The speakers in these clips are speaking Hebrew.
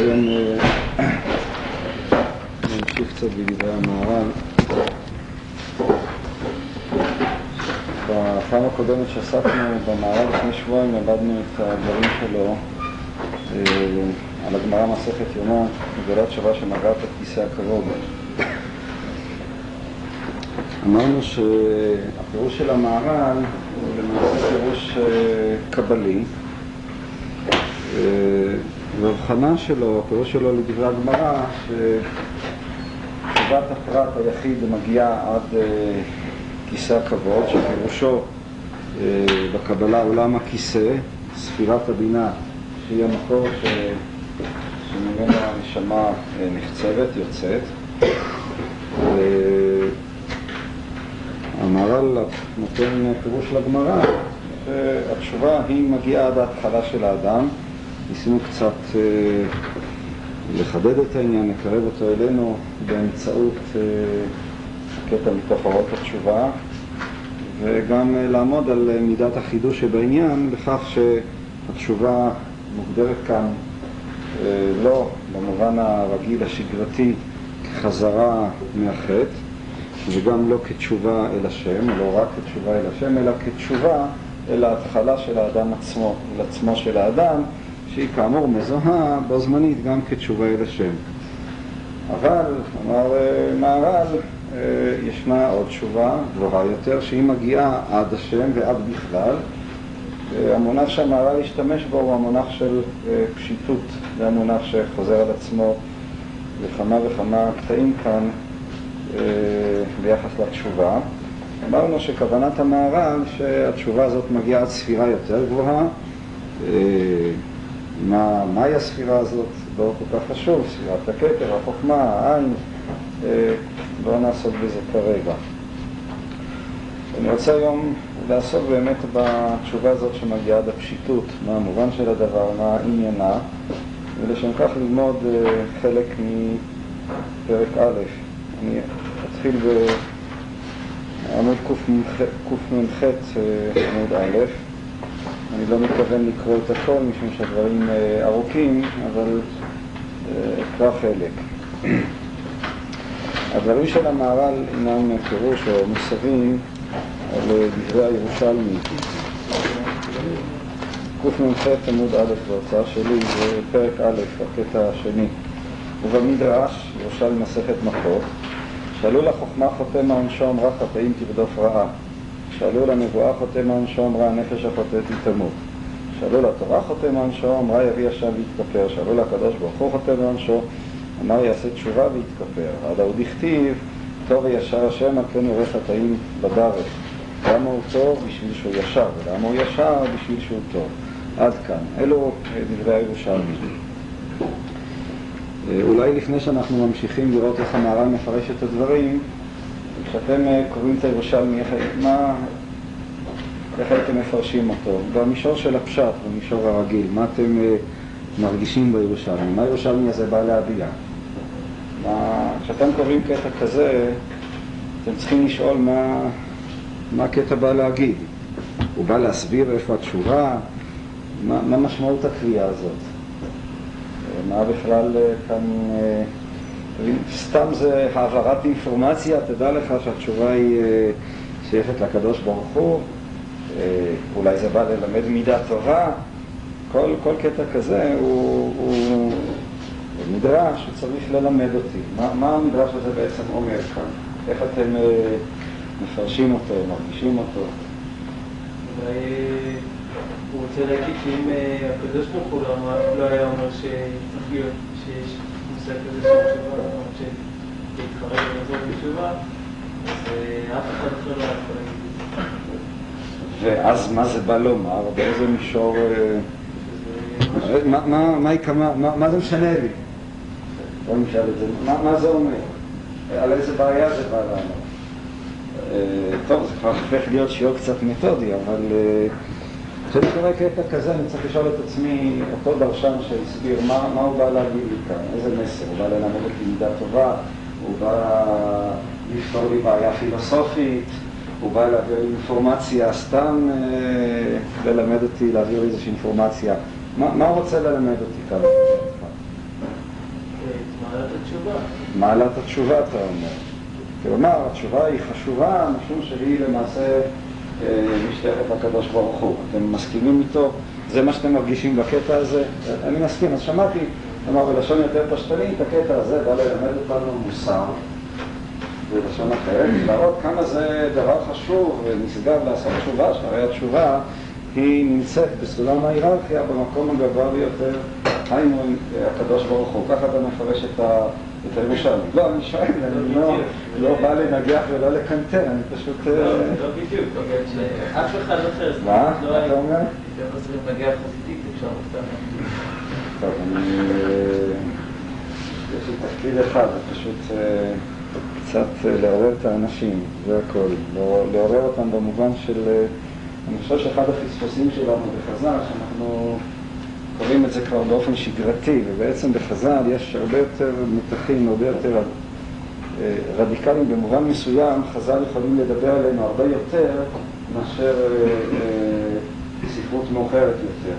היום נמשיך קצת בדברי המהר"ל. בפעם הקודמת שעסקנו במהר"ל לפני שבועיים למדנו את הדברים שלו על הגמרא מסכת יומון, מגילת שווה שמגעת את כיסא הכבוד. אמרנו שהפירוש של המהר"ל הוא למעשה פירוש קבלי והבחנה שלו, הפירוש שלו לדברי הגמרא שתשובת הפרט היחיד מגיעה עד כיסא הכבוד שפירושו בקבלה עולם הכיסא, ספירת הבינה שהיא המקור ש... שממנו הנשמה נחצבת, יוצאת. המהר"ל נותן פירוש לגמרא שהתשובה היא מגיעה עד ההתחלה של האדם ניסינו קצת אה, לחדד את העניין, לקרב אותו אלינו באמצעות אה, קטע מתוך אורות התשובה וגם אה, לעמוד על מידת החידוש שבעניין לכך שהתשובה מוגדרת כאן לא במובן הרגיל השגרתי כחזרה מהחטא וגם לא כתשובה אל השם, לא רק כתשובה אל השם, אלא כתשובה אל ההתחלה של האדם עצמו, אל עצמו של האדם, שהיא כאמור מזוהה בו זמנית גם כתשובה אל השם. אבל, אמר מהר"ל, ישנה עוד תשובה גבוהה יותר, שהיא מגיעה עד השם ועד בכלל. המונח שהמהר"ל השתמש בו הוא המונח של פשיטות, זה המונח שחוזר על עצמו בכמה וכמה קטעים כאן ביחס לתשובה. אמרנו שכוונת המהר"ל שהתשובה הזאת מגיעה עד ספירה יותר גבוהה מה, מהי הספירה הזאת? לא כל כך חשוב, ספירת הכתר, החוכמה, העין, לא נעסוק בזה כרגע. אני רוצה היום לעסוק באמת בתשובה הזאת שמגיעה עד הפשיטות, מה המובן של הדבר, מה עניינה, ולשם כך ללמוד חלק מפרק א'. אני אתחיל בעמוד קמ"ח עמוד א'. אני לא מתכוון לקרוא את הכל משום שהדברים ארוכים, אבל אקרא חלק. הדברים של המהר"ל אינם פירוש או מוסבים על דברי הירושלמי. קמ"ח עמוד א' בהוצאה שלי זה פרק א', הקטע השני. ובמדרש, ירושלמי מסכת מכות, שאלו לחוכמה חותם העונשו אמרה חטאים תרדוף רעה. שאלו לנבואה חותם העונשו אמרה הנפש החוטאת היא תמות. שאלו לתורה חותם העונשו אמרה יביא השם ויתכפר. שאלו לקדוש ברוך הוא חותם העונשו אמר יעשה תשובה ויתכפר. עד ההוא דכתיב טוב וישר השם על כן יורה חטאים בדרך. למה הוא טוב? בשביל שהוא ישר. ולמה הוא ישר? בשביל שהוא טוב. עד כאן. אלו דברי הירושלמי. אולי לפני שאנחנו ממשיכים לראות איך המהר"ל מפרש את הדברים, כשאתם קוראים את הירושלמי, מה, איך הייתם מפרשים אותו? במישור של הפשט, במישור הרגיל, מה אתם מרגישים בירושלמי? מה הירושלמי הזה בא להביע? כשאתם קוראים קטע כזה, אתם צריכים לשאול מה, מה הקטע בא להגיד. הוא בא להסביר איפה התשובה? מה, מה משמעות הקריאה הזאת? מה בכלל כאן... סתם זה העברת אינפורמציה, תדע לך שהתשובה היא שייכת לקדוש ברוך הוא, אולי זה בא ללמד מידה טובה, כל, כל קטע כזה הוא, הוא מדרש שצריך ללמד אותי. מה, מה המדרש הזה בעצם אומר כאן? איך אתם מפרשים אותו, מרגישים אותו? הוא רוצה להגיד שאם הקדוש ברוך הוא לא היה אומר שצריך להיות, שיש מושג כזה של תשובה, להתחרט ולחזור בתשובה, אז אף אחד אחר לא יכול להגיד ואז מה זה בא לומר? באיזה מישור... מה זה משנה לי? בוא נשאל את זה. מה זה אומר? על איזה בעיה זה בא לענות? טוב, זה כבר הופך להיות שיעור קצת מתודי, אבל כשאני קורא קטע כזה אני צריך לשאול את עצמי, אותו דרשן שהסביר, מה הוא בא להגיד לי כאן? איזה מסר? הוא בא ללמד אותי מידה טובה? הוא בא לפתור לי בעיה פילוסופית? הוא בא להעביר לי אינפורמציה, סתם ללמד אותי, להעביר לי איזושהי אינפורמציה. מה הוא רוצה ללמד אותי כאן? מעלת התשובה, אתה אומר. כלומר, התשובה היא חשובה, משום שהיא למעשה אה, משתייכת לקדוש ברוך הוא. אתם מסכימים איתו? זה מה שאתם מרגישים בקטע הזה? אני מסכים, אז שמעתי, כלומר בלשון יותר פשטנית, הקטע הזה בא ללמד אותנו מוסר, בלשון אחרת, להראות כמה זה דבר חשוב ונשגב לעשות תשובה, שהרי התשובה היא נמצאת בסולם ההיררכיה במקום הגבוה ביותר, היינו הקדוש ברוך הוא, ככה אתה מפרש את ה... את הירושלמי. לא, אני שואל, אני לא, לא בא לנגח ולא לקנטר, אני פשוט... לא, לא בדיוק, אף אחד אחר. מה? מה אתה אומר? יותר עוזרים לנגח חסידית, אפשר סתם. טוב, אני... יש לי תפקיד אחד, זה פשוט אה, קצת אה, לעורר את האנשים, זה הכל. לא, לעורר אותם במובן של... אה, אני חושב שאחד הפספוסים שלנו בחז"ל, שאנחנו קוראים את זה כבר באופן שגרתי, ובעצם בחז"ל יש הרבה יותר מתחים, הרבה יותר רדיקליים. במובן מסוים, חז"ל יכולים לדבר עלינו הרבה יותר מאשר ספרות מאוחרת יותר.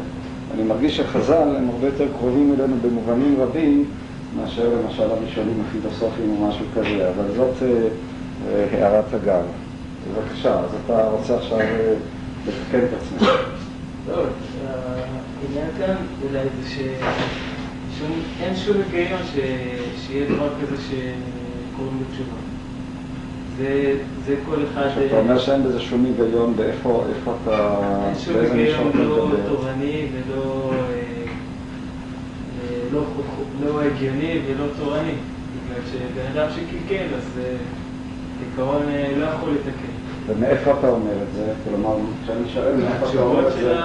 אני מרגיש שחז"ל הם הרבה יותר קרובים אלינו במובנים רבים מאשר למשל הראשונים הפילוסופיים או משהו כזה, אבל זאת אה, הערת אגב. בבקשה, אז אתה רוצה עכשיו אה, לתקן את עצמך. העניין כאן אולי זה שאין שום היגיון שיהיה דבר כזה שקוראים לו תשובה. זה, זה כל אחד... אתה אומר שאין בזה שום היגיון, באיפה אתה... אין שום היגיון לא תורני ולא לא, לא הגיוני ולא תורני. בגלל שבן אדם שקלקל, אז עיקרון לא יכול לתקן. ומאיפה אתה אומר את זה? כלומר, כשאני שואל מאיפה אתה אומר את זה...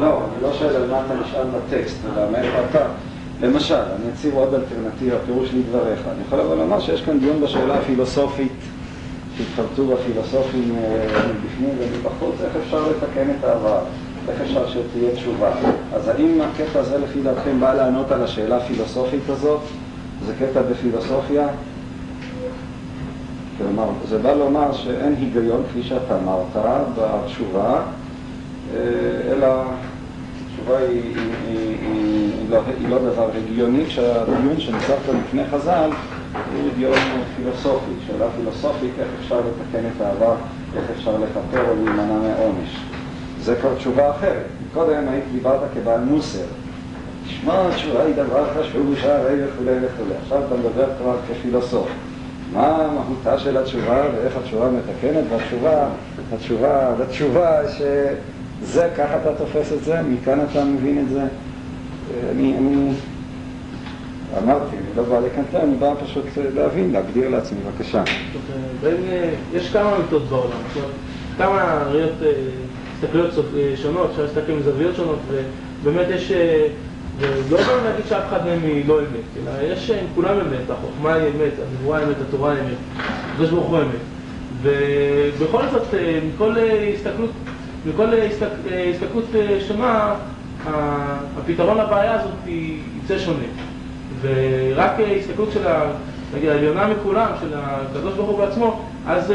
לא, אני לא שואל על מה אתה נשאל בטקסט, אלא מאיפה אתה... למשל, אני אציב עוד אלטרנטיבה, פירוש לדבריך. אני יכול אבל לומר שיש כאן דיון בשאלה הפילוסופית שהתחרטו בפילוסופים מבפנים ומבחוץ, איך אפשר לתקן את העבר, איך אפשר שתהיה תשובה. אז האם הקטע הזה לפי דעתכם בא לענות על השאלה הפילוסופית הזאת? זה קטע בפילוסופיה? כלומר, זה בא לומר שאין היגיון, כפי שאתה אמרת, בתשובה, אלא התשובה היא, היא, היא, היא, לא, היא לא דבר הגיוני, כשהדיון שנמצא פה לפני חז"ל הוא דיון פילוסופי, שאלה פילוסופית, איך אפשר לתקן את העבר, איך אפשר לכפר או להימנע מעונש. זה כבר תשובה אחרת. קודם היית דיברת כבעל מוסר. תשמע, התשובה היא דבר חשוב, שהרי וכולי וכולי. עכשיו אתה מדבר כבר כפילוסוף. מה מהותה של התשובה ואיך התשובה מתקנת, והתשובה, התשובה, התשובה שזה, ככה אתה תופס את זה, מכאן אתה מבין את זה. אני, אני אמרתי, אני לא בא לקנטר, אני בא פשוט להבין, להגדיר לעצמי, בבקשה. יש כמה אמיתות בעולם, כמה ראיות, הסתכלויות שונות, אפשר להסתכל עם זוויות שונות, ובאמת יש, ולא יכולים להגיד שאף אחד מהם היא לא אמת, אלא יש, כולם אמת, החוכמה היא אמת, הנבואה אמת, התורה היא אמת, הקדוש ברוך הוא אמת. ובכל זאת, מכל הסתכלות, מכל הסתכלות שונה, הפתרון לבעיה הזאת יצא שונה. ורק הסתכלות של העליונה מכולם, של הקדוש ברוך הוא בעצמו, אז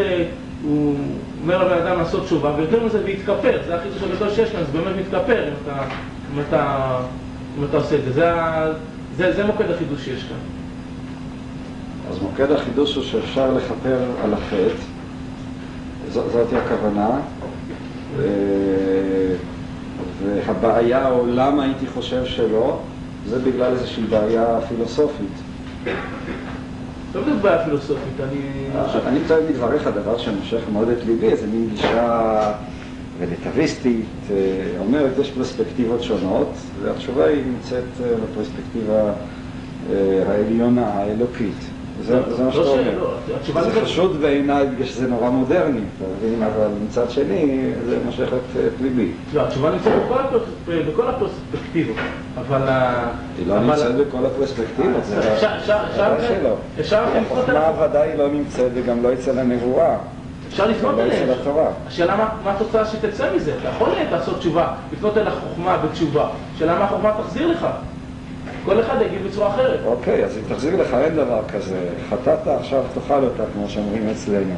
הוא אומר לבן אדם לעשות תשובה, ויותר מזה, להתכפר, זה הכי חשוב שיש כאן, זה באמת מתכפר אם אתה, אם אתה, עושה את זה. זה, זה, זה מוקד החידוש שיש כאן. אז מוקד החידוש הוא שאפשר לכפר על החטא, זאת, זאת הכוונה, והבעיה, או למה הייתי חושב שלא, זה בגלל איזושהי בעיה פילוסופית. לא בדיוק בעיה פילוסופית, אני... אני מתאר מדבריך דבר שמושך מאוד את ליבי, איזה מין גישה רלטיביסטית, אומרת, יש פרספקטיבות שונות, והתשובה היא נמצאת בפרספקטיבה העליונה, האלוקית. זה מה שאתה אומר. זה חשוד בעיניי בגלל שזה נורא מודרני, אתה מבין, אבל מצד שני זה מושך את ליבי. לא, התשובה נמצאת בכל הפרספקטיבות, אבל... היא לא נמצאת בכל הפרספקטיבות, זה שלא. החוכמה ודאי לא נמצאת וגם לא אצל הנבואה. אפשר לפנות אליהם. השאלה מה התוצאה שתצא מזה. אתה יכול לעשות תשובה, לפנות אל החוכמה בתשובה. השאלה מה החוכמה תחזיר לך. כל אחד יגיד בצורה אחרת. אוקיי, אז אם תחזיר לך אין דבר כזה. חטאת עכשיו תאכל אותה, כמו שאומרים אצלנו.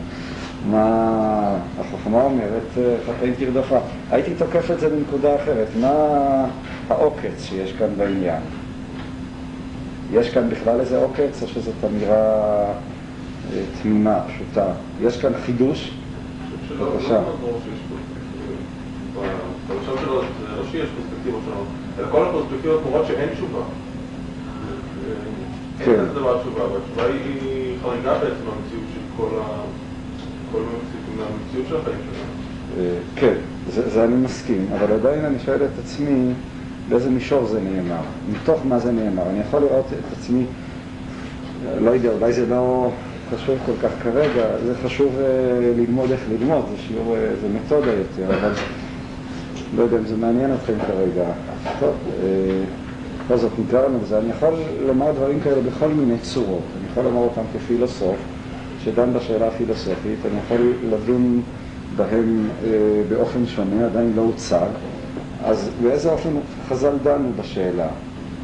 מה החוכמה אומרת, חטאים תרדפה. הייתי תוקף את זה בנקודה אחרת. מה העוקץ שיש כאן בעניין? יש כאן בכלל איזה עוקץ, או שזאת אמירה אה, תמימה, פשוטה? יש כאן חידוש? בבקשה. זה לא שיש פרספקטיבות שונות, אלא כל הפרספקטיבות אומרות שאין תשובה. כן. אין כזה דבר תשובה, והתשובה היא חריגה בעצם מהמציאות של כל ה... כל המציאות של החיים שלנו. אה, כן, זה, זה אני מסכים, אבל עדיין אני שואל את עצמי באיזה מישור זה נאמר, מתוך מה זה נאמר. אני יכול לראות את עצמי, לא יודע, אולי זה לא חשוב כל כך כרגע, זה חשוב אה, ללמוד איך ללמוד, זה שיעור, אה, זה מתודה יותר, אבל לא יודע אם זה מעניין אתכם כרגע. טוב, אה, בכל זאת נגררנו בזה. אני יכול לומר דברים כאלה בכל מיני צורות. אני יכול לומר אותם כפילוסוף, שדן בשאלה הפילוסופית, אני יכול לדון בהם אה, באופן שונה, עדיין לא הוצג. אז באיזה אופן חז"ל דנו בשאלה?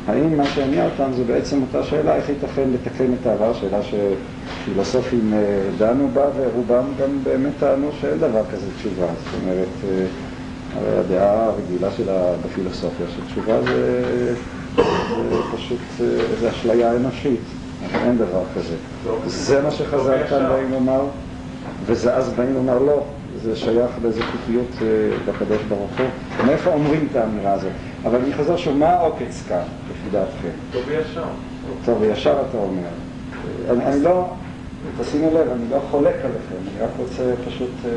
האם מה שהניע אותם זה בעצם אותה שאלה, איך ייתכן לתקן את העבר, שאלה שפילוסופים אה, דנו בה, ורובם גם באמת טענו שאין דבר כזה תשובה. זאת אומרת, אה, הרי הדעה הרגילה שלה בפילוסופיה, שתשובה זה, זה פשוט אה, איזו אשליה אנושית, אין דבר כזה. זה מה שחז"ל כאן באים לומר, וזה אז באים לומר לא, זה שייך לאיזו חוקיות אה, בקדוש ברוך הוא. מאיפה אומרים את האמירה הזאת? אבל אני חוזר שוב, מה העוקץ כאן, לפי דעתכם? טוב וישר. טוב, וישר אתה אומר. אני לא, תשימו לב, אני לא חולק עליכם, אני רק רוצה פשוט אה,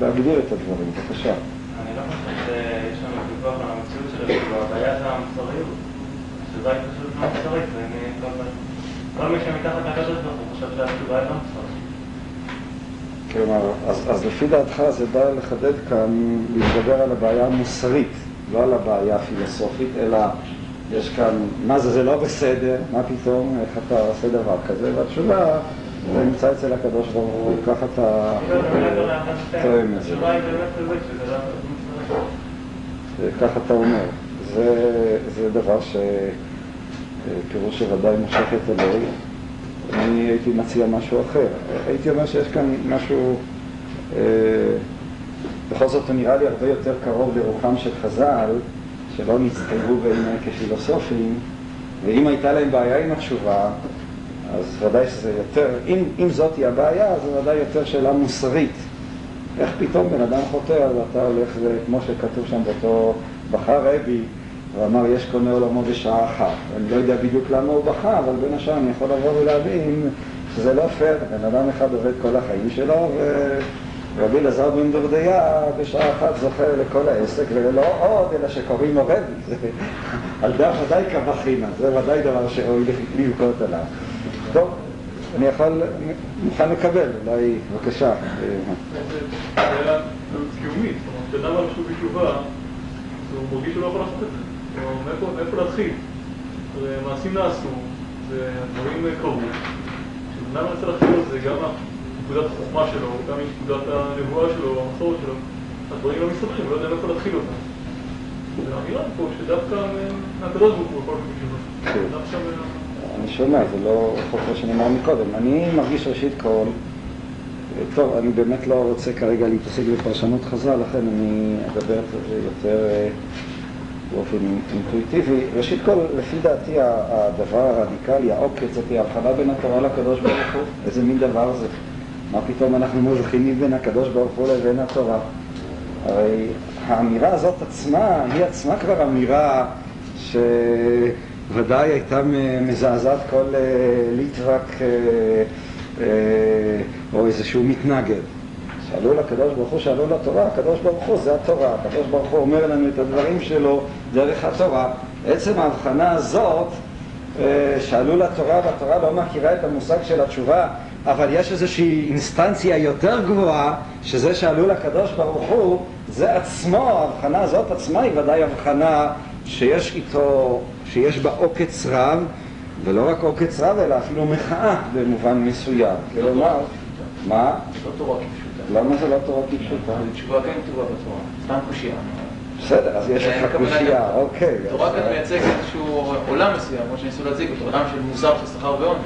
להגדיר את הדברים, בבקשה. אני לא חושב שיש לנו ויכוח על המציאות של התשובה, הבעיה זה המוסריות. התשובה היא פשוט לא מוסרית, ואני כל מי שמתחת לקדוש ברוך הוא חושב שהתשובה היא לא מוסרית. כלומר, אז, אז לפי דעתך זה בא לחדד כאן, להתגבר על הבעיה המוסרית, לא על הבעיה הפילוסופית, אלא יש כאן, מה זה, זה לא בסדר, מה פתאום, איך אתה עושה דבר כזה, והתשובה, זה נמצא אצל הקדוש ברוך הוא, ככה אתה טועם את זה. ככה אתה אומר. זה, דבר שפירוש שוודאי מושך את אלוהי. אני הייתי מציע משהו אחר. הייתי אומר שיש כאן משהו, אה, בכל זאת הוא נראה לי הרבה יותר קרוב לרוחם של חז"ל, שלא נצטיירו בעיניי כפילוסופים, ואם הייתה להם בעיה עם התשובה, אז ודאי שזה יותר, אם, אם זאת היא הבעיה, אז זה ודאי יותר שאלה מוסרית. איך פתאום בן אדם חוטא, אז אתה הולך, כמו שכתוב שם באותו בחר רבי, הוא אמר, יש קונה עולמו בשעה אחת. אני לא יודע בדיוק למה הוא בכה, אבל בין השאר אני יכול לבוא ולהבין שזה לא פייר. בן אדם אחד עובד כל החיים שלו, ורבי אלעזר בן דורדיה בשעה אחת זוכה לכל העסק, ולא עוד, אלא שקוראים לו רבי. על דף ודאי קבחינה, זה ודאי דבר שראוי לבכות עליו. טוב, אני יכול, מוכן לקבל, אולי, בבקשה. זה שאלה קיומית, כשאדם שהוא בתשובה, הוא מרגיש שהוא לא יכול לעשות את זה. כלומר, מאיפה- להתחיל? מעשים נעשו, ודברים קרו. כשבן אדם מנסה להתחיל את זה, גם מנקודת החוכמה שלו, גם מנקודת הנבואה שלו, המסורת שלו, הדברים לא מסתבכים, לא יודע מאיפה להתחיל אותם. והאמירה פה שדווקא מהקדוש ברוך הוא יכול להיות בתשובה. אני שומע, זה לא רחוק מה שנאמר מקודם. אני מרגיש ראשית כל, טוב, אני באמת לא רוצה כרגע להתעסק בפרשנות חז"ל, לכן אני אדבר יותר אה, באופן אינטואיטיבי. ראשית כל, לפי דעתי הדבר הרדיקלי, העוקץ, זאת ההבחנה בין התורה לקדוש ברוך הוא. איזה מין דבר זה? מה פתאום אנחנו מבחינים בין הקדוש ברוך הוא לבין התורה? הרי האמירה הזאת עצמה, היא עצמה כבר אמירה שוודאי הייתה מזעזעת כל אה, ליטבק אה, אה, או איזשהו מתנגד. שאלו לקדוש ברוך הוא, שאלו לתורה, הקדוש ברוך הוא זה התורה, הקדוש ברוך הוא אומר לנו את הדברים שלו דרך התורה. עצם ההבחנה הזאת, שאלו לתורה והתורה לא מכירה את המושג של התשובה, אבל יש איזושהי אינסטנציה יותר גבוהה, שזה שעלו לקדוש ברוך הוא, זה עצמו, ההבחנה הזאת עצמה היא ודאי הבחנה שיש איתו, שיש בה עוקץ רב, ולא רק עוקץ רב, אלא אפילו מחאה במובן מסוים. כלומר, מה? לא תורה כפשוטה. למה זה לא תורה כפשוטה? תשובה כן כתובה בתורה, סתם קושייה. בסדר, אז יש אין לך קושייה, אוקיי. תורה כאן מייצגת איזשהו עולם מסוים, כמו שניסו להציג אותו, עולם של מוסר, של שכר ועונש.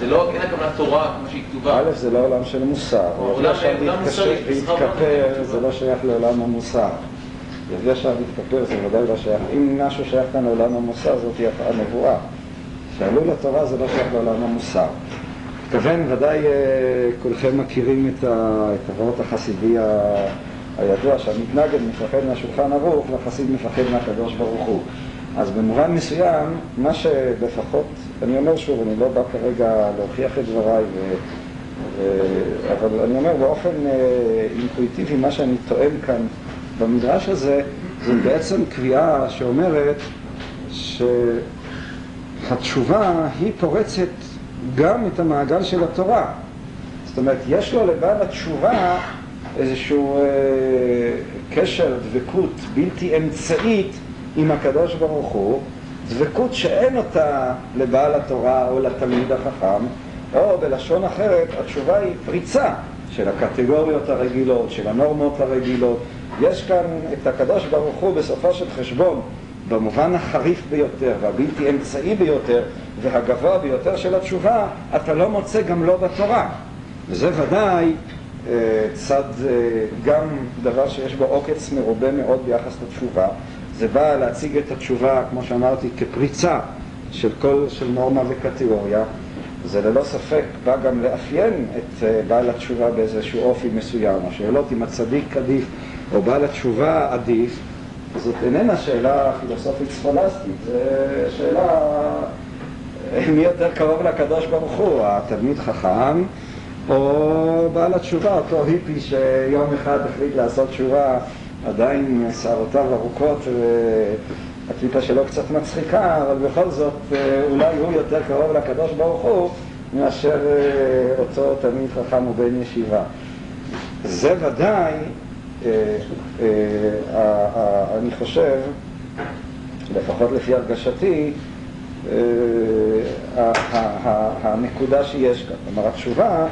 זה לא, אין הכוונה תורה כמו שהיא כתובה. א', זה לא עולם של מוסר. עולם- מוסרי, שכר להתכפר, ועונש. זה לא שייך לעולם המוסר. יביא עכשיו להתכפר, זה ודאי לא שייך. אם משהו שייך כאן לעולם המוסר, זאת הנבואה. שעלו לתורה זה לא שייך לעולם המוסר. מתכוון, ודאי אה, כולכם מכירים את הוורט החסידי הידוע שהמתנגד מפחד מהשולחן ערוך והחסיד מפחד מהקדוש ברוך הוא. אז במובן מסוים, מה שלפחות, אני אומר שוב, אני לא בא כרגע להוכיח את דבריי, ו, ו, אבל אני אומר באופן אה, אינטואיטיבי, מה שאני טוען כאן במדרש הזה, זה בעצם קביעה שאומרת שהתשובה היא פורצת גם את המעגל של התורה. זאת אומרת, יש לו לבעל התשובה איזשהו אה, קשר, דבקות בלתי אמצעית עם הקדוש ברוך הוא, דבקות שאין אותה לבעל התורה או לתלמיד החכם, או בלשון אחרת, התשובה היא פריצה של הקטגוריות הרגילות, של הנורמות הרגילות. יש כאן את הקדוש ברוך הוא בסופו של חשבון, במובן החריף ביותר והבלתי אמצעי ביותר והגבוה ביותר של התשובה, אתה לא מוצא גם לא בתורה. וזה ודאי אה, צד, אה, גם דבר שיש בו עוקץ מרובה מאוד ביחס לתשובה. זה בא להציג את התשובה, כמו שאמרתי, כפריצה של כל, של נורמה וקטגוריה. זה ללא ספק בא גם לאפיין את אה, בעל התשובה באיזשהו אופי מסוים. השאלות אם הצדיק עדיף או בעל התשובה עדיף, זאת איננה שאלה פילוסופית ספולסטית, זו שאלה מי יותר קרוב לקדוש ברוך הוא, התלמיד חכם או בעל התשובה, אותו היפי שיום אחד החליט לעשות תשובה עדיין שערותיו ארוכות והקליפה שלו קצת מצחיקה, אבל בכל זאת אולי הוא יותר קרוב לקדוש ברוך הוא מאשר אותו תלמיד חכם ובן ישיבה. זה ודאי, אני חושב, לפחות לפי הרגשתי, הנקודה שיש כאן. כלומר, התשובה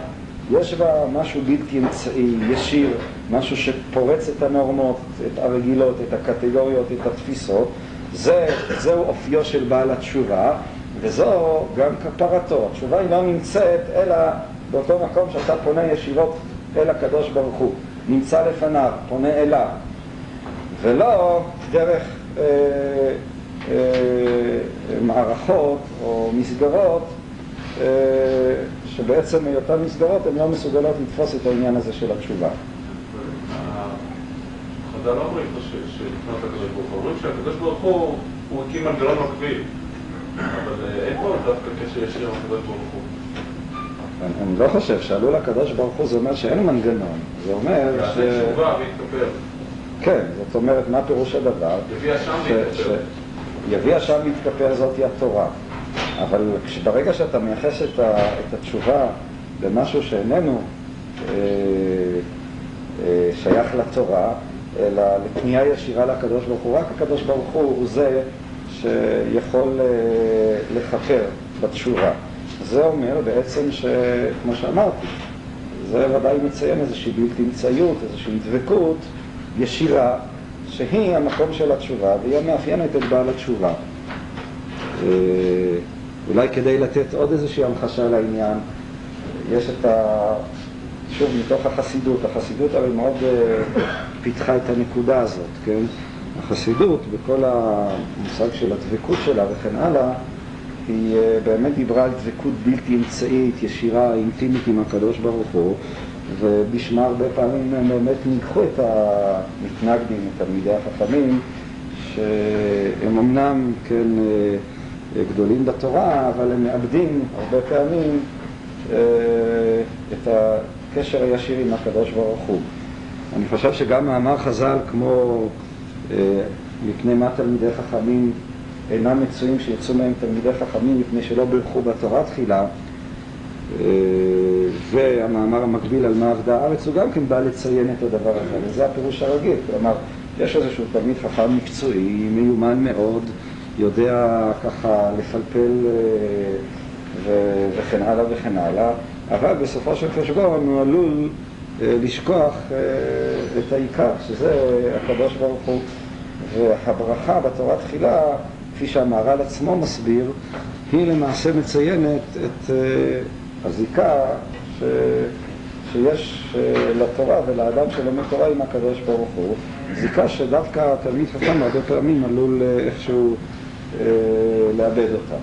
יש בה משהו בלתי אמצעי, ישיר, משהו שפורץ את הנורמות, את הרגילות, את הקטגוריות, את התפיסות. זה, זהו אופיו של בעל התשובה, וזו גם כפרתו. התשובה היא לא נמצאת אלא באותו מקום שאתה פונה ישירות אל הקדוש ברוך הוא. נמצא לפניו, פונה אליו. ולא דרך אה, אה, מערכות או מסגרות אה, שבעצם היותן מסגרות הן לא מסוגלות לתפוס את העניין הזה של התשובה. חז"ל לא אומרים שלפנות לקדוש ברוך הוא, אומרים שהקדוש ברוך הוא, הוא הקים מנגנון מקביל, אבל אה, אין פה דווקא קשר ישיר עם הקדוש ברוך הוא. אני לא חושב שעלו לקדוש ברוך הוא זה אומר שאין מנגנון, זה אומר ש... ויתכפר. כן, זאת אומרת, מה פירוש הדבר? יביא אשם ש- ויתכפר. ש- יביא אשם להתכפר זאתי התורה. אבל ברגע שאתה מייחס את, ה, את התשובה למשהו שאיננו אה, אה, שייך לתורה, אלא לפנייה ישירה לקדוש ברוך הוא, רק הקדוש ברוך הוא הוא זה שיכול אה, לכפר בתשובה. זה אומר בעצם שכמו שאמרתי, זה ודאי מציין איזושהי בלתי אמצעיות, איזושהי דבקות ישירה, שהיא המקום של התשובה והיא המאפיינת את בעל התשובה. אה, אולי כדי לתת עוד איזושהי המחשה לעניין, יש את ה... שוב, מתוך החסידות, החסידות הרי מאוד אה, פיתחה את הנקודה הזאת, כן? החסידות, בכל המושג של הדבקות שלה וכן הלאה, היא אה, באמת דיברה על דבקות בלתי אמצעית, ישירה, אינטימית עם הקדוש ברוך הוא, ובשמה הרבה פעמים הם באמת ניגחו את המתנגדים, את תלמידי החכמים, שהם אמנם, כן, אה, גדולים בתורה, אבל הם מאבדים הרבה פעמים אה, את הקשר הישיר עם הקדוש ברוך הוא. אני חושב שגם מאמר חז"ל כמו אה, מפני מה תלמידי חכמים אינם מצויים שיצאו מהם תלמידי חכמים מפני שלא בירכו בתורה תחילה אה, והמאמר המקביל על מה עבדה הארץ הוא גם כן בא לציין את הדבר הזה, וזה הפירוש הרגיל, כלומר יש איזשהו תלמיד חכם מקצועי, מיומן מאוד, יודע ככה לפלפל אה, ו- וכן הלאה וכן הלאה, אבל בסופו של חשבון הוא עלול אה, לשכוח את העיקר, שזה הקדוש ברוך הוא. והברכה בתורה תחילה, כפי שהמהר"ל עצמו מסביר, היא למעשה מציינת את אה, הזיקה ש... שיש אה, לתורה ולאדם שלומד תורה עם הקדוש ברוך הוא, זיקה שדווקא תלמיד חכם הרבה פעמים עלול אה, איכשהו לאבד אותה.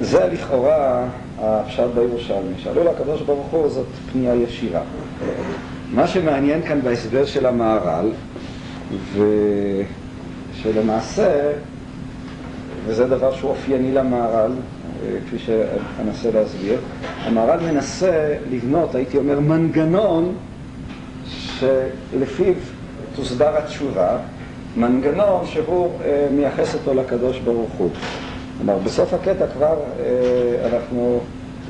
זה לכאורה הפשט בירושלמי. שאלו לקדוש ברוך הוא זאת פנייה ישירה. מה שמעניין כאן בהסבר של המהר"ל, ושלמעשה, וזה דבר שהוא אופייני למהר"ל, כפי שאנסה להסביר, המהר"ל מנסה לבנות, הייתי אומר, מנגנון שלפיו תוסדר התשובה, מנגנון שהוא אה, מייחס אותו לקדוש ברוך הוא. כלומר, בסוף הקטע כבר אה, אנחנו,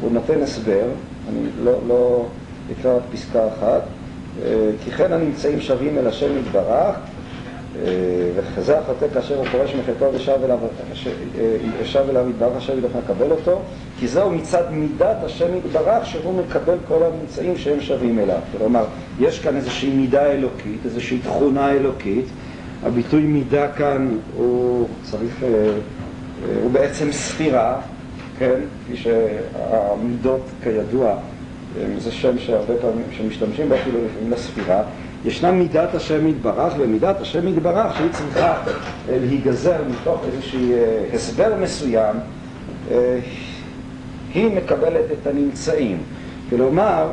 הוא נותן הסבר, אני לא, לא אקרא רק פסקה אחת, אה, כי כן הנמצאים שווים אל השם יתברך, וחזה החוטא כאשר הוא פורש מחטאו ושב אליו, אליו יתברך השם ילך לקבל אותו, כי זהו מצד מידת השם יתברך שהוא מקבל כל הנמצאים שהם שווים אליו. כלומר, יש כאן איזושהי מידה אלוקית, איזושהי תכונה אלוקית, הביטוי מידה כאן הוא צריך, אה, אה, הוא בעצם ספירה, כן? כפי שהמידות כידוע אה, זה שם שהרבה פעמים, שמשתמשים בו אפילו לפעמים לספירה. ישנה מידת השם יתברך, ומידת השם יתברך שהיא צריכה להיגזר מתוך איזשהו הסבר מסוים, היא מקבלת את הנמצאים. כלומר,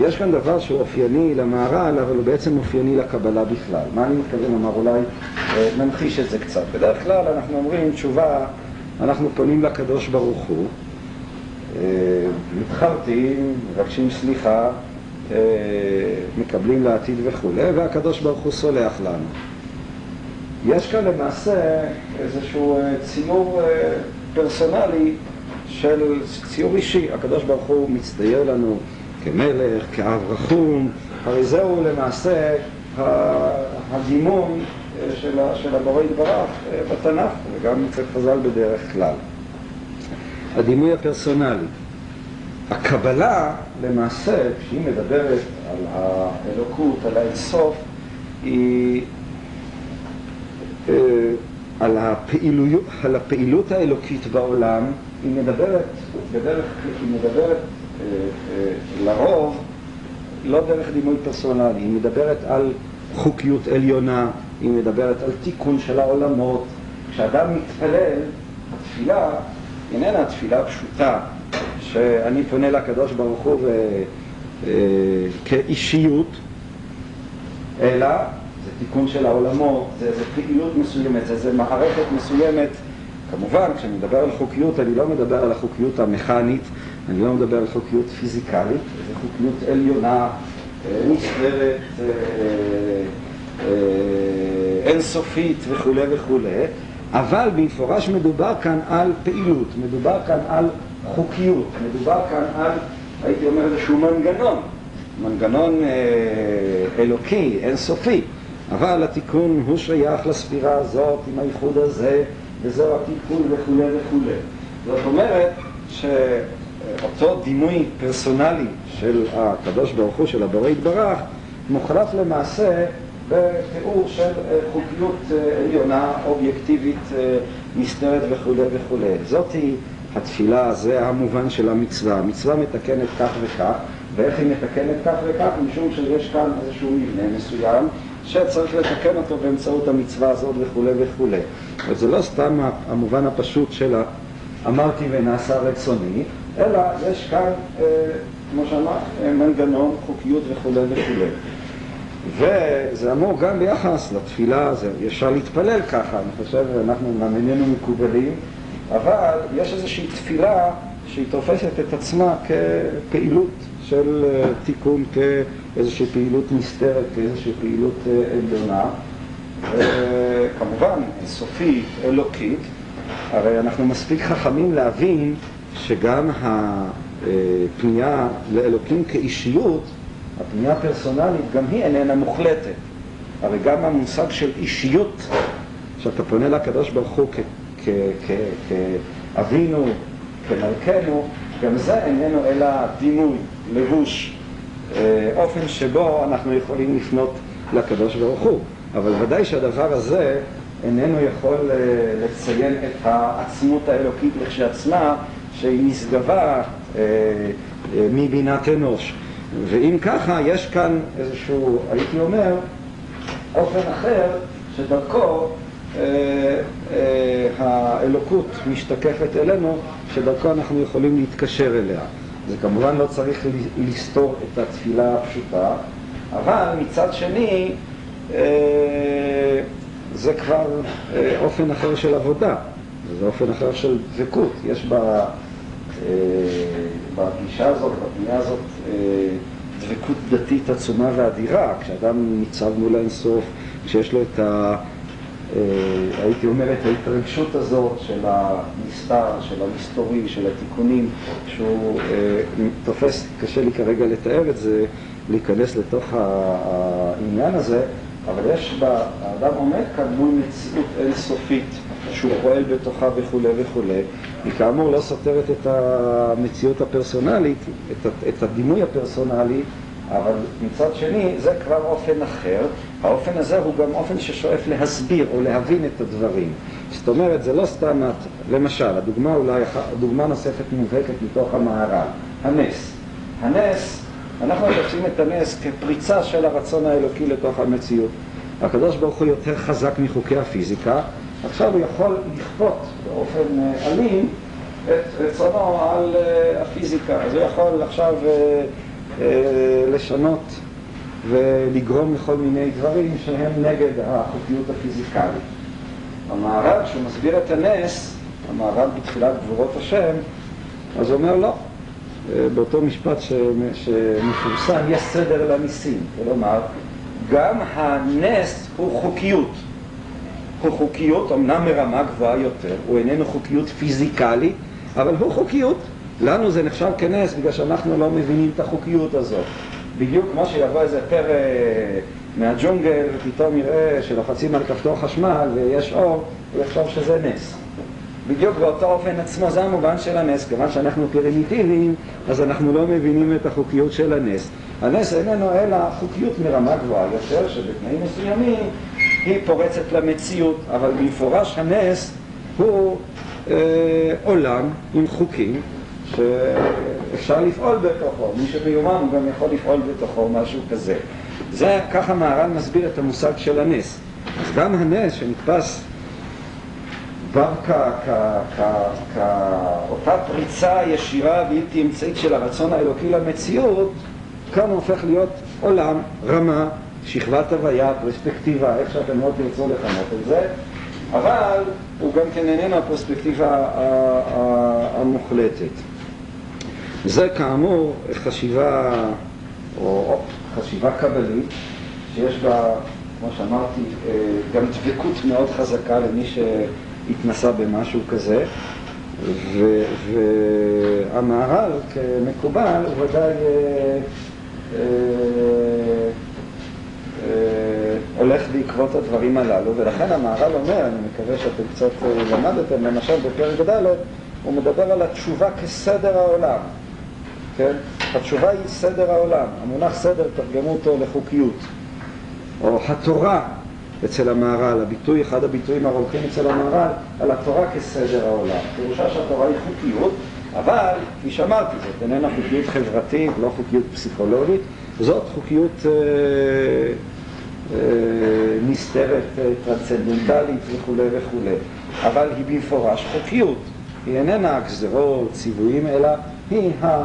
יש כאן דבר שהוא אופייני למהר"ל, אבל הוא בעצם אופייני לקבלה בכלל. מה אני מתכוון לומר? אולי אה, נמחיש את זה קצת. בדרך כלל אנחנו אומרים תשובה, אנחנו פונים לקדוש ברוך הוא, אה, מתחרטים, מבקשים סליחה, אה, מקבלים לעתיד וכולי, והקדוש ברוך הוא סולח לנו. יש כאן למעשה איזשהו ציור פרסונלי של ציור אישי. הקדוש ברוך הוא מצטייר לנו כמלך, כאב רחום, הרי זהו למעשה הדימון אה, של, הבורא יתברך אה, בתנ"ך וגם אצל חז"ל בדרך כלל. הדימוי הפרסונלי. הקבלה למעשה, כשהיא מדברת על האלוקות, על האינסוף, היא אה, על הפעילויות, על הפעילות האלוקית בעולם, היא מדברת בדרך, היא מדברת אה, אה, לרוב לא דרך דימוי פרסונלי, היא מדברת על חוקיות עליונה, היא מדברת על תיקון של העולמות. כשאדם מתפלל, התפילה איננה תפילה פשוטה, שאני פונה לקדוש ברוך הוא ו... אה, כאישיות, אלא זה תיקון של העולמות, זה, זה פעילות מסוימת, זה, זה מערכת מסוימת. כמובן, כשאני מדבר על חוקיות, אני לא מדבר על החוקיות המכנית, אני לא מדבר על חוקיות פיזיקלית, זו חוקיות עליונה, אה, אה, אינסופית וכולי וכולי, אבל במפורש מדובר כאן על פעילות, מדובר כאן על חוקיות, מדובר כאן על, הייתי אומר, איזשהו מנגנון, מנגנון אה, אלוקי, אינסופי, אבל התיקון הוא שייך לספירה הזאת עם הייחוד הזה, וזהו התיקון וכולי וכולי. זאת אומרת ש... אותו דימוי פרסונלי של הקדוש ברוך הוא, של הבורא יתברך, מוחלף למעשה בתיאור של אה, חוקיות אה, עליונה, אובייקטיבית, אה, נסתרת וכולי וכולי. זאתי התפילה, זה המובן של המצווה. המצווה מתקנת כך וכך, ואיך היא מתקנת כך וכך? משום שיש כאן איזשהו מבנה מסוים שצריך לתקן אותו באמצעות המצווה הזאת וכולי וכולי. אבל זה לא סתם המובן הפשוט של אמרתי ונעשה רצוני, אלא יש כאן, אה, כמו שאמרת, אה, מנגנון, חוקיות וכולי וכולי. וזה אמור גם ביחס לתפילה, זה אפשר להתפלל ככה, אני חושב, אנחנו גם איננו מקובלים, אבל יש איזושהי תפילה שהיא תופסת את עצמה כפעילות של אה, תיקון, כאיזושהי פעילות נסתרת, כאיזושהי פעילות עליונה, כמובן אינסופית, אלוקית, הרי אנחנו מספיק חכמים להבין שגם הפנייה לאלוקים כאישיות, הפנייה הפרסונלית, גם היא איננה מוחלטת. הרי גם המושג של אישיות, שאתה פונה לקדוש ברוך הוא כאבינו, כמלכנו, גם זה איננו אלא דימוי, לבוש, אה, אופן שבו אנחנו יכולים לפנות לקדוש ברוך הוא. אבל ודאי שהדבר הזה איננו יכול אה, לציין את העצמות האלוקית לכשעצמה, שהיא נשגבה אה, מבינת אנוש. ואם ככה, יש כאן איזשהו, הייתי אומר, אופן אחר שדרכו האלוקות משתקפת אלינו, שדרכו אנחנו יכולים להתקשר אליה. זה כמובן לא צריך לסתור את התפילה הפשוטה, אבל מצד שני, אה, זה כבר אופן אחר של עבודה, זה אופן אחר של דבקות. יש בה, בגישה הזאת, בפנייה הזאת, דבקות דתית עצומה ואדירה, כשאדם ניצב מול האינסוף, כשיש לו את ה... אה, הייתי אומר את ההתרגשות הזאת של הנסתר, של המסתורי, של התיקונים, שהוא אה, תופס, קשה לי כרגע לתאר את זה, להיכנס לתוך העניין הזה, אבל יש בה, האדם עומד כאן מול מציאות אינסופית שהוא פועל בתוכה וכולי וכולי, היא כאמור לא סותרת את המציאות הפרסונלית, את, את הדימוי הפרסונלי, אבל מצד שני זה כבר אופן אחר, האופן הזה הוא גם אופן ששואף להסביר או להבין את הדברים. זאת אומרת, זה לא סתם, למשל, הדוגמה אולי, דוגמה נוספת מובהקת מתוך המערב, הנס. הנס, אנחנו תופסים את הנס כפריצה של הרצון האלוקי לתוך המציאות. הקדוש ברוך הוא יותר חזק מחוקי הפיזיקה, עכשיו הוא יכול לכפות באופן אה, אלים את רצונו על אה, הפיזיקה. אז הוא יכול עכשיו אה, לשנות ולגרום לכל מיני דברים שהם נגד החוקיות הפיזיקלית. המערב, כשהוא מסביר את הנס, המערב בתחילת גבורות השם, אז אומר לא. באותו משפט שמפורסם, יש סדר לניסים. כלומר, גם הנס הוא חוקיות. הוא חוקיות, אמנם מרמה גבוהה יותר, הוא איננו חוקיות פיזיקלית, אבל הוא חוקיות. לנו זה נחשב כנס בגלל שאנחנו לא מבינים את החוקיות הזאת. בדיוק כמו שיבוא איזה פרא מהג'ונגל ופתאום יראה שלוחצים על כפתור חשמל ויש אור, הוא יחשוב שזה נס. בדיוק באותו אופן עצמו, זה המובן של הנס, כיוון שאנחנו פרימיטיביים, אז אנחנו לא מבינים את החוקיות של הנס. הנס איננו אלא חוקיות מרמה גבוהה יותר, שבתנאים מסוימים היא פורצת למציאות, אבל במפורש הנס הוא אה, עולם עם חוקים שאפשר לפעול בתוכו, מי שמיומן הוא גם יכול לפעול בתוכו, משהו כזה. זה, ככה מהר"ל מסביר את המושג של הנס. אז גם הנס שנתפס כבר כאותה פריצה ישירה בלתי אמצעית של הרצון האלוקי למציאות, כאן הופך להיות עולם, רמה, שכבת הוויה, פרספקטיבה, איך שאתם לא תרצו לכנות את זה, אבל הוא גם כן איננו הפרספקטיבה המוחלטת. זה כאמור חשיבה, או חשיבה קבלית, שיש בה, כמו שאמרתי, אה, גם דבקות מאוד חזקה למי שהתנסה במשהו כזה, והמהר"ל כמקובל הוא ודאי אה, אה, הולך בעקבות הדברים הללו, ולכן המהר"ל אומר, אני מקווה שאתם קצת למדתם, למשל בפרק ד', הוא מדבר על התשובה כסדר העולם. כן? התשובה היא סדר העולם. המונח סדר, תרגמו אותו לחוקיות. או התורה אצל המהר"ל, הביטוי, אחד הביטויים הרולחים אצל המהר"ל, על התורה כסדר העולם. פירושה שהתורה היא חוקיות, אבל, כפי שאמרתי, זאת איננה חוקיות חברתית, לא חוקיות פסיכולוגית, זאת חוקיות אה, אה, נסתרת, אה, טרנסצנדנטלית וכולי וכולי. אבל היא במפורש חוקיות. היא איננה גזרות, ציוויים, אלא היא ה...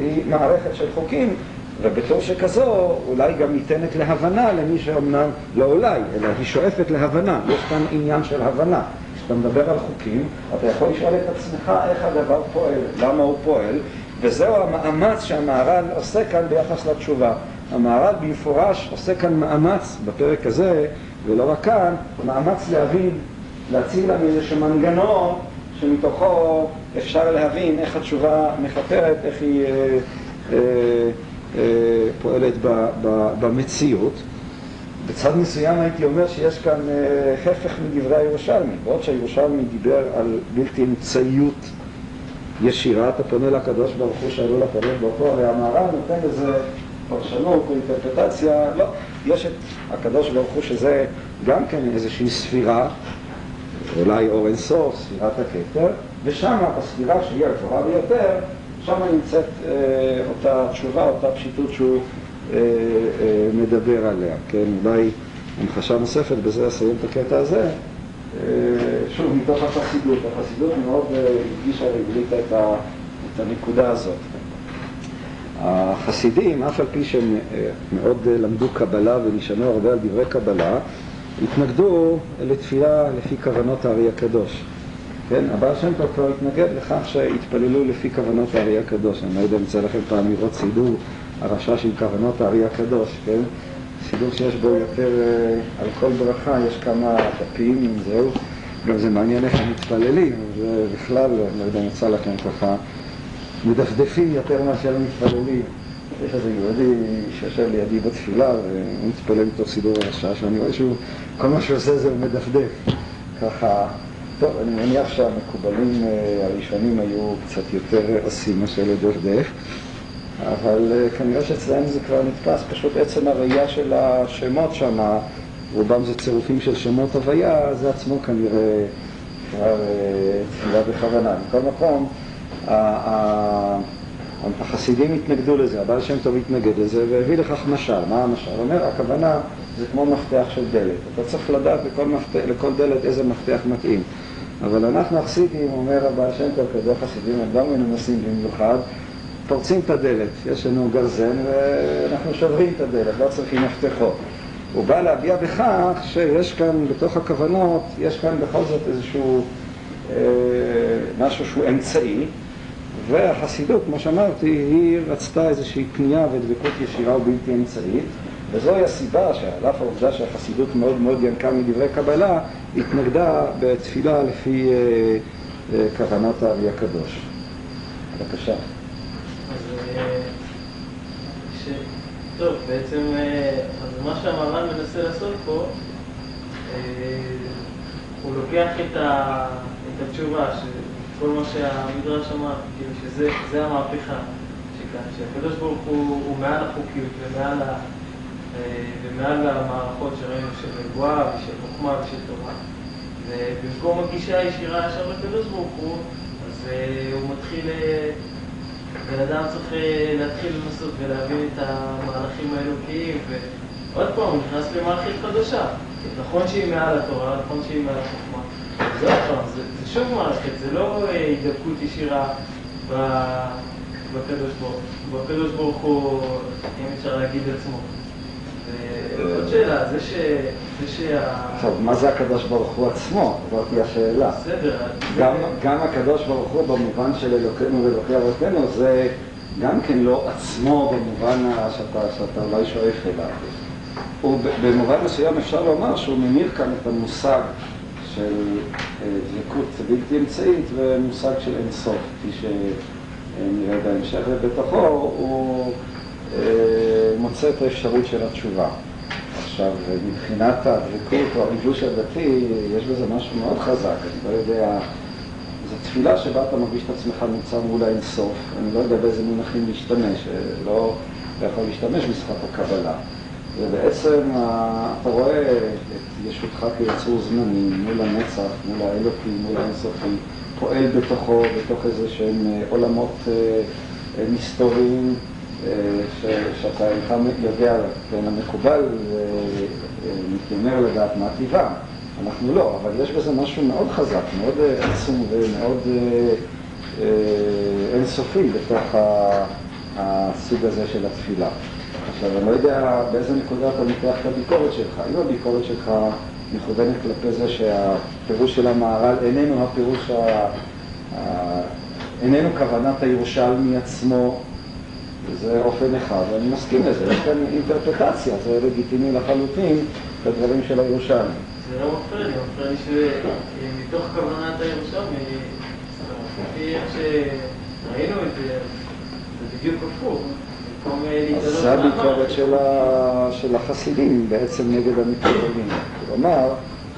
היא מערכת של חוקים, ובתור שכזו אולי גם ניתנת להבנה למי שאומנם, לא אולי, אלא היא שואפת להבנה, יש כאן עניין של הבנה. כשאתה מדבר על חוקים, אתה יכול לשאול את עצמך איך הדבר פועל, למה הוא פועל, וזהו המאמץ שהמהר"ל עושה כאן ביחס לתשובה. המהר"ל במפורש עושה כאן מאמץ בפרק הזה, ולא רק כאן, מאמץ להבין, להציג לנו איזשהו מנגנון שמתוכו אפשר להבין איך התשובה מכפרת, איך היא אה, אה, אה, פועלת ב, ב, במציאות. בצד מסוים הייתי אומר שיש כאן אה, הפך מדברי הירושלמי, בעוד שהירושלמי דיבר על בלתי אמצעיות ישירה, אתה פונה לקדוש ברוך הוא שעלו לקדוש ברוך הוא, הרי המהר"ל נותן לזה פרשנות או אינטרפטציה, לא, יש את הקדוש ברוך הוא שזה גם כן איזושהי ספירה אולי אור אינסוף, ספירת הכתר, ושם, בספירה שהיא הגבוהה ביותר, שם נמצאת אה, אותה תשובה, אותה פשיטות שהוא אה, אה, מדבר עליה, כן? אולי המחשה נוספת, בזה אסיים את הקטע הזה, שוב, מתוך החסידות. החסידות מאוד הדגישה והבליטה את, את הנקודה הזאת. החסידים, אף על פי שהם מאוד למדו קבלה ונשענו הרבה על דברי קבלה, התנגדו לתפילה לפי כוונות הארי הקדוש. כן, הבעל שם טוב כבר התנגד לכך שהתפללו לפי כוונות הארי הקדוש. אני לא יודע אם יצא לכם פעם לראות סידור הרשע של כוונות הארי הקדוש, כן? סידור שיש בו יותר, על כל ברכה יש כמה דפים, זהו. גם זה מעניין איך הם מתפללים, ובכלל, אני לא יודע אם יצא לכם ככה, מדפדפים יותר מאשר מתפללים. יש איזה יהודי שיושב לידי בתפילה והוא מתפלל מתוך סידור הרשע, שאני רואה שהוא, כל מה שהוא עושה זה מדפדף. ככה, טוב, אני מניח שהמקובלים הראשונים היו קצת יותר עושים מאשר לדפדף, אבל כנראה שאצלם זה כבר נתפס, פשוט עצם הראייה של השמות שם, רובם זה צירופים של שמות הוויה, זה עצמו כנראה כבר תפילה בכוונה. מכל מקום, החסידים התנגדו לזה, הבעל שם טוב התנגד לזה והביא לכך משל. מה המשל? אומר, הכוונה זה כמו מפתח של דלת. אתה צריך לדעת לכל, מפתח, לכל דלת איזה מפתח מתאים. אבל אנחנו החסידים, אומר הבעל שם טוב, כזה חסידים, הם גם מנומסים במיוחד, פורצים את הדלת. יש לנו גרזן ואנחנו שוברים את הדלת, לא צריכים מפתחות. הוא בא להביע בכך שיש כאן, בתוך הכוונות, יש כאן בכל זאת איזשהו אה, משהו שהוא אמצעי. והחסידות, כמו שאמרתי, היא רצתה איזושהי פנייה ודבקות ישירה ובלתי אמצעית, וזוהי הסיבה שעל אף העובדה שהחסידות מאוד מאוד ינקה מדברי קבלה, התנגדה בתפילה לפי אה, אה, כוונת הארי הקדוש. בבקשה. ש... טוב, בעצם, אז מה שהמר"ן מנסה לעשות פה, הוא לוקח את, התשובה, ש... כל מה שהמדרש אמר, כאילו שזה המהפכה שכאן, שהקדוש ברוך הוא, הוא מעל החוקיות ומעל, ה, ומעל המערכות שראינו של נבואה ושל חוכמה ושל תורה. ובמקום הגישה הישירה ישר לקדוש ברוך הוא, אז הוא מתחיל, בן אדם צריך להתחיל לנסות ולהבין את המהלכים האלוקיים, ועוד פעם, הוא נכנס למערכת חדשה. נכון שהיא מעל התורה, נכון שהיא מעל החוכמה. זה עוד פעם, זה, שוב מערכת, זה לא הידבקות ישירה בקדוש ברוך הוא. בקדוש ברוך הוא, אם אפשר להגיד עצמו. עוד שאלה, זה ש... זה שה... עכשיו, מה זה הקדוש ברוך הוא עצמו? זאת השאלה. בסדר. גם, גם הקדוש ברוך הוא במובן של אלוקינו ואלוקי אבותינו זה גם כן לא עצמו במובן שאתה, שאתה אולי שואף אליו. ובמובן מסוים אפשר לומר שהוא ממיר כאן את המושג של דבקות בלתי אמצעית ומושג של אינסוף, כפי שנראה בהמשך, ובתוכו הוא מוצא את האפשרות של התשובה. עכשיו, מבחינת הדבקות או הריגוש הדתי, יש בזה משהו מאוד חזק, אני לא יודע, זו תפילה שבה אתה מרגיש את עצמך נמצא מול האינסוף, אני לא יודע באיזה מונחים להשתמש, לא, לא יכול להשתמש בשפת הקבלה. ובעצם אתה רואה את ישותך כיצור זמני מול הנצח, מול האלוקים, מול האינסופי, פועל בתוכו, בתוך איזה שהם עולמות מסתוריים שאתה אינך יודע, כן, המקובל מתיימר לדעת מה טבעם. אנחנו לא, אבל יש בזה משהו מאוד חזק, מאוד עצום ומאוד אינסופי בתוך הסוג הזה של התפילה. עכשיו, אני לא יודע באיזה נקודה אתה מתח את הביקורת שלך. אם הביקורת שלך מכוונת כלפי זה שהפירוש של המהר"ל איננו הפירוש, ה... איננו כוונת הירושלמי עצמו, וזה אופן אחד, ואני מסכים לזה, יש כאן אינטרפטציה, זה לגיטימי לחלוטין בדברים של הירושלמי. זה לא מפריע לי, מפריע לי שמתוך כוונת הירושלמי, לפי איך שראינו את זה, זה בדיוק הפוך. זה הביקורת של, החסידים בעצם נגד המתקדמים. כלומר,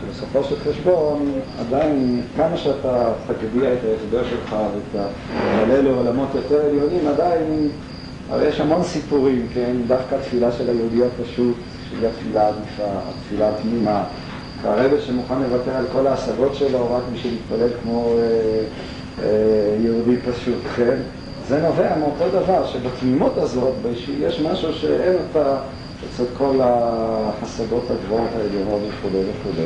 שבסופו של חשבון, עדיין, כמה שאתה תגביה את ההסבר שלך ותעלה לעולמות יותר עליונים, עדיין, הרי יש המון סיפורים, כן? דווקא התפילה של היהודי הפשוט, שהיא התפילה העדיפה, התפילה התמימה, והרבא שמוכן לוותר על כל ההשגות שלו רק בשביל להתפלל כמו אה, אה, יהודי פשוט, כן? זה נובע מאותו דבר, שבתמימות הזאת, יש משהו שאין אותה אצל כל ההשגות הגבוהות העליונות וכו' וכו'.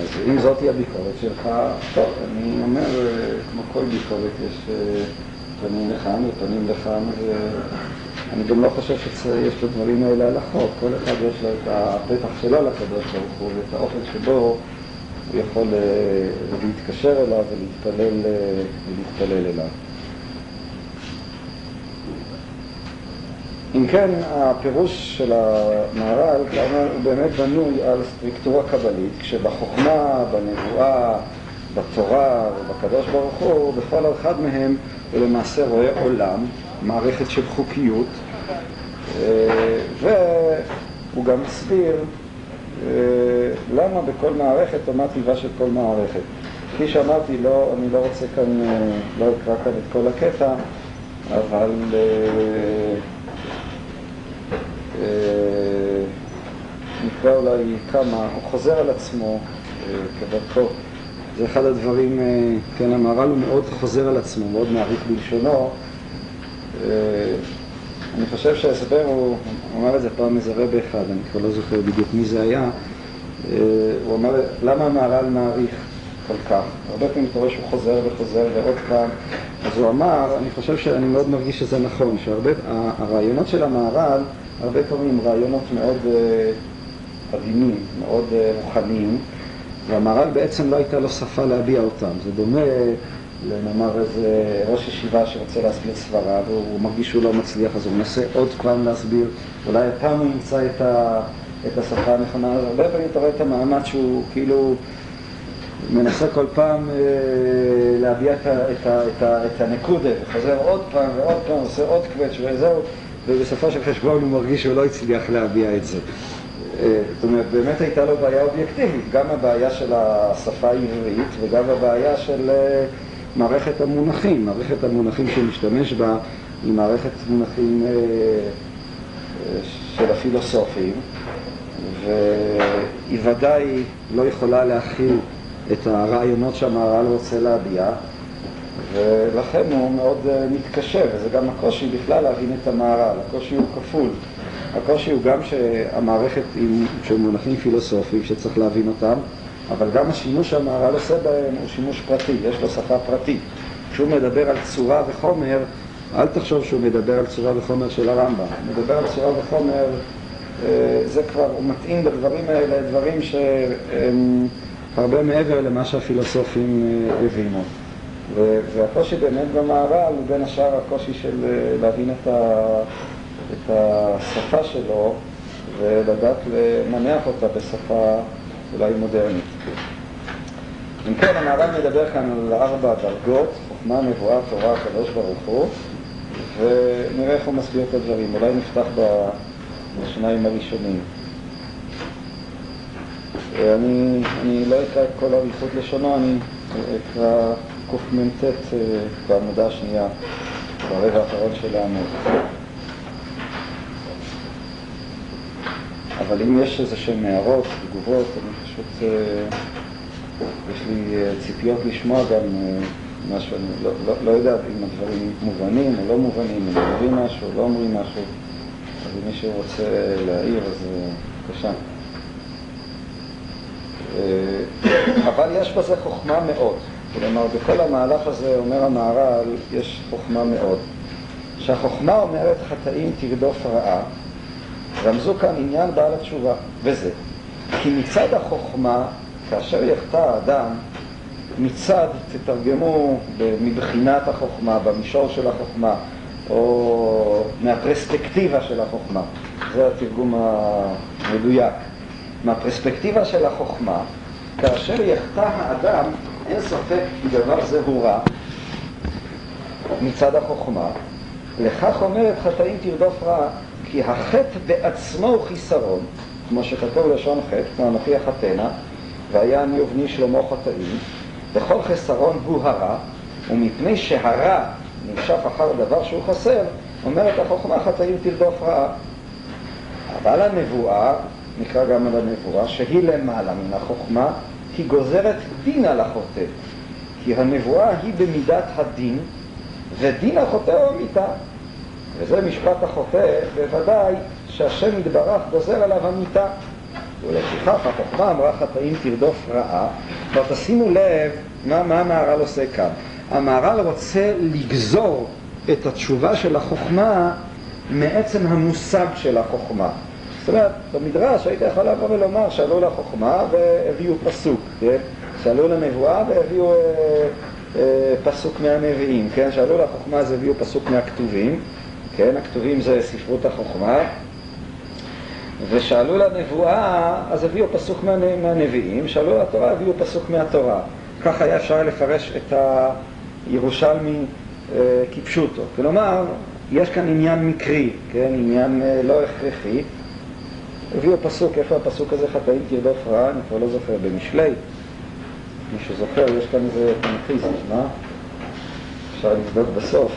אז אם זאת היא הביקורת שלך, טוב, אני אומר, כמו כל ביקורת, יש אה, פנים לכאן ופנים לכאן, ואני גם לא חושב שיש לדברים האלה הלכות. כל אחד יש לו את הפתח שלו לקדוש ברוך הוא ואת האופן שבו הוא יכול אה, להתקשר אליו ולהתפלל, אה, ולהתפלל אליו. אם כן, הפירוש של המהר"ל, כלומר, הוא באמת בנוי על סטריקטורה קבלית, כשבחוכמה, בנבואה, בתורה ובקדוש ברוך הוא, בכל אחד מהם הוא למעשה רואה עולם, מערכת של חוקיות, אה, והוא גם מסביר אה, למה בכל מערכת או מה טיבה של כל מערכת. כפי שאמרתי, לא, אני לא רוצה כאן, אה, לא אקרא כאן את כל הקטע, אבל נקרא אולי כמה, הוא חוזר על עצמו כדרכו. זה אחד הדברים, כן, המהר"ל הוא מאוד חוזר על עצמו, מאוד מעריך בלשונו. אני חושב שההסבר הוא, הוא אמר את זה פעם איזה רב אחד, אני כבר לא זוכר בדיוק מי זה היה, הוא אמר, למה המהר"ל מעריך כל כך? הרבה פעמים אתה רואה שהוא חוזר וחוזר ועוד פעם, אז הוא אמר, אני חושב שאני מאוד מרגיש שזה נכון, שהרעיונות של המהר"ל הרבה פעמים רעיונות מאוד עדינים, מאוד רוחניים, והמהר"ל בעצם לא הייתה לו שפה להביע אותם. זה דומה לנאמר איזה ראש ישיבה שרוצה להסביר סברה והוא מרגיש שהוא לא מצליח אז הוא מנסה עוד פעם להסביר, אולי הפעם הוא ימצא את, ה, את השפה הנכונה, הרבה פעמים אתה רואה את המאמץ שהוא כאילו מנסה כל פעם אה, להביע את, את, הנקודה, וחוזר עוד פעם ועוד פעם, עושה עוד קווץ' וזהו, ובסופו של חשבון הוא מרגיש שהוא לא הצליח להביע את זה. אה, זאת אומרת, באמת הייתה לו בעיה אובייקטיבית, גם הבעיה של השפה העברית וגם הבעיה של אה, מערכת המונחים. מערכת המונחים שהוא משתמש בה היא מערכת מונחים של הפילוסופים, והיא ודאי לא יכולה להכיל את הרעיונות שהמהר"ל רוצה להביע, ולכן הוא מאוד מתקשה, וזה גם הקושי בכלל להבין את המהר"ל, הקושי הוא כפול. הקושי הוא גם שהמערכת היא של מונחים פילוסופיים שצריך להבין אותם, אבל גם השימוש שהמהר"ל עושה בהם הוא שימוש פרטי, יש לו שפה פרטית. כשהוא מדבר על צורה וחומר, אל תחשוב שהוא מדבר על צורה וחומר של הרמב"ם. הוא מדבר על צורה וחומר, אה, זה כבר, הוא מתאים בדברים האלה דברים שהם הרבה מעבר למה שהפילוסופים אה, הבינו. והקושי באמת במהר"ל הוא בין השאר הקושי של אה, להבין את ה... את השפה שלו ולדעת למנח אותה בשפה אולי מודרנית. אם כן, המהר"ל מדבר כאן על ארבע דרגות, חוכמה, נבואה, תורה, הקדוש ברוך הוא, ונראה איך הוא מסביר את הדברים. אולי נפתח בשניים הראשונים. אני, אני לא אקרא את כל אריכות לשונו, אני אקרא קמ"ט אה, בעמודה השנייה, ברבע האחרון של העמוד. אבל אם יש איזה שהן הערות, תגובות, אני פשוט, אה, יש לי אה, ציפיות לשמוע גם משהו, אני לא, לא, לא יודע אם הדברים מובנים או לא מובנים, אם אומרים משהו או לא אומרים משהו, אז אם מישהו רוצה להעיר, אז בבקשה. אבל יש בזה חוכמה מאוד. כלומר, בכל המהלך הזה, אומר המהר"ל, יש חוכמה מאוד. שהחוכמה אומרת חטאים תרדוף רעה, רמזו כאן עניין בעל התשובה, וזה כי מצד החוכמה, כאשר יחטא האדם, מצד, תתרגמו מבחינת החוכמה, במישור של החוכמה, או מהפרספקטיבה של החוכמה, זה התרגום המדויק. מהפרספקטיבה של החוכמה, כאשר יחטא האדם, אין ספק כי דבר זה הוא רע מצד החוכמה, לכך אומרת חטאים תרדוף רע, כי החטא בעצמו הוא חיסרון, כמו שכתוב לשון חטא, כמו אנוכי החטאנה, והיה אני ובני שלמה חטאים, וכל חיסרון הוא הרע, ומפני שהרע נמשך אחר דבר שהוא חסר, אומרת החוכמה חטאים תרדוף רעה. אבל הנבואה, נקרא גם על הנבואה, שהיא למעלה מן החוכמה, היא גוזרת דין על החוטא. כי הנבואה היא במידת הדין, ודין החוטא הוא המיתה. וזה משפט החוטא, בוודאי שהשם יתברך גוזר עליו המיתה. ולפיכך החוכמה אמרה חטאים תרדוף רעה. כבר תשימו לב מה, מה המהר"ל עושה כאן. המהר"ל רוצה לגזור את התשובה של החוכמה מעצם המושג של החוכמה. זאת אומרת, במדרש היית יכול לבוא ולומר, שאלו לחוכמה והביאו פסוק, כן? שאלו לנבואה והביאו אה, אה, פסוק מהנביאים, כן? שאלו לחוכמה אז הביאו פסוק מהכתובים, כן? הכתובים זה ספרות החוכמה, ושאלו לנבואה אז הביאו פסוק מה, מהנביאים, שאלו לתורה הביאו פסוק מהתורה. כך היה אפשר לפרש את הירושלמי אה, כפשוטו. כלומר, יש כאן עניין מקרי, כן? עניין אה, לא הכרחי. הביאו פסוק, איפה הפסוק הזה חטאים תרדוף רע? אני כבר לא זוכר, במשלי. מי שזוכר, יש כאן איזה פנחיזם, מה? אפשר לבדוק בסוף.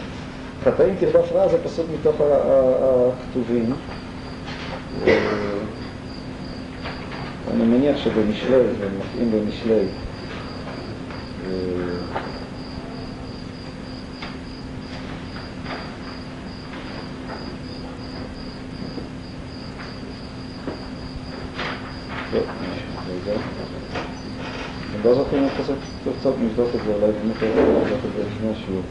חטאים תרדוף רע זה פסוק מתוך הכתובים. אה, אני מניח שבמשלי, זה מתאים במשלי. אני לא זוכר אם אתה קצת נבדוק את זה, אולי באמת אני יכול לבדוק את זה לפני השיעור.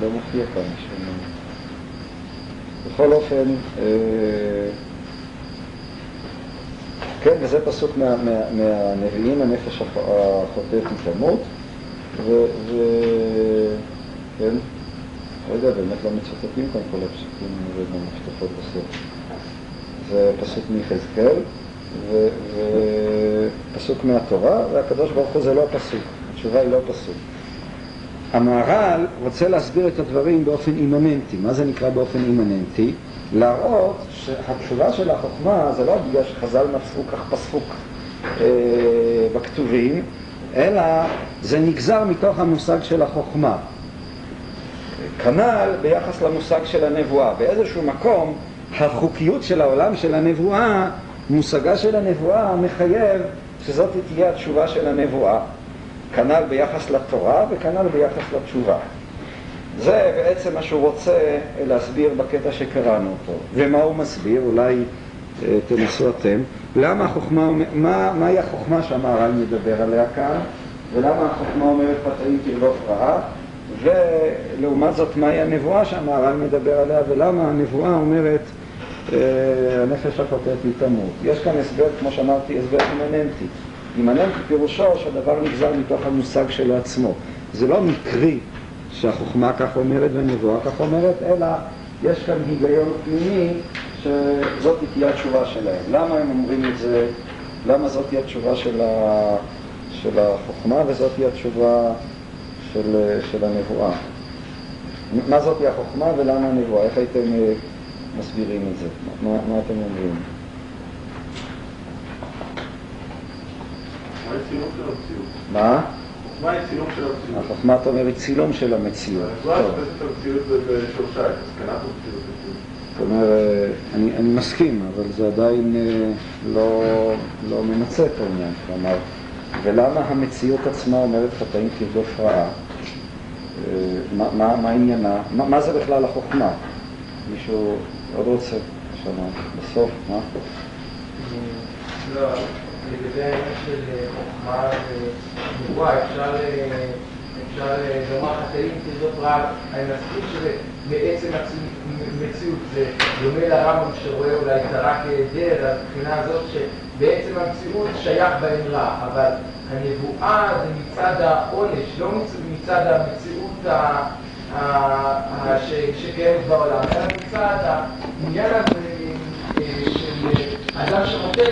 לא מופיע כאן משום. בכל אופן, כן, וזה פסוק מהנביאים, הנפש החוטאת היא תמות, וכן, לא יודע, באמת לא מצטטים כאן כל הפסוקים במפתחות בסוף. זה פסוק מיחזקאל, ופסוק מהתורה, והקדוש ברוך הוא זה לא פסוק, התשובה היא לא פסוק. המהר"ל רוצה להסביר את הדברים באופן אימננטי. מה זה נקרא באופן אימננטי? להראות שהתשובה של החוכמה זה לא בגלל שחז"ל מצאו כך פסוק אה, בכתובים, אלא זה נגזר מתוך המושג של החוכמה. כנ"ל ביחס למושג של הנבואה. באיזשהו מקום החוקיות של העולם של הנבואה, מושגה של הנבואה מחייב שזאת תהיה התשובה של הנבואה. כנ"ל ביחס לתורה וכנ"ל ביחס לתשובה. זה בעצם מה שהוא רוצה להסביר בקטע שקראנו אותו. ומה הוא מסביר? אולי אה, תנסו אתם. למה החוכמה, מה, מהי החוכמה שהמהר"ל מדבר עליה כאן, ולמה החוכמה אומרת חטאים תרדוף רעה, ולעומת זאת מהי הנבואה שהמהר"ל מדבר עליה, ולמה הנבואה אומרת אה, הנפש החוטאת היא תמות. יש כאן הסבר, כמו שאמרתי, הסבר אימננטי. אימננטי פירושו שהדבר נגזר מתוך המושג שלו עצמו. זה לא מקרי שהחוכמה כך אומרת והנבואה כך אומרת, אלא יש כאן היגיון פנימי שזאת תהיה התשובה שלהם. למה הם אומרים את זה? למה זאת תהיה התשובה של, ה... של החוכמה וזאת תהיה התשובה של, של הנבואה? מה זאת תהיה החוכמה ולמה הנבואה? איך הייתם אה, מסבירים את זה? מה, מה אתם אומרים? מה? מה היא צילום של המציאות? החוכמה, אתה אומר, היא צילום של המציאות. זאת אומרת, אני, אני מסכים, אבל זה עדיין אה, לא, לא ממצה את העניין. כלומר, ולמה המציאות עצמה אומרת חטאים תרדוף רעה? אה, מה, מה, מה עניינה? מה, מה זה בכלל החוכמה? מישהו עוד רוצה לשמוע? בסוף, מה? לא. לגבי העניין של אה, חוכמה ונבואה, אפשר לומר חטאים תרדוף רעב, אני מסכים שזה בעצם המציאות, זה דומה לרמב"ם שרואה אולי את הרע כהיעדר, הבחינה הזאת שבעצם המציאות שייך בהם רע, אבל הנבואה זה מצד העונש, לא מצד המציאות שקיימת בעולם, אלא מצד העניין הזה אה, של אדם שחוטא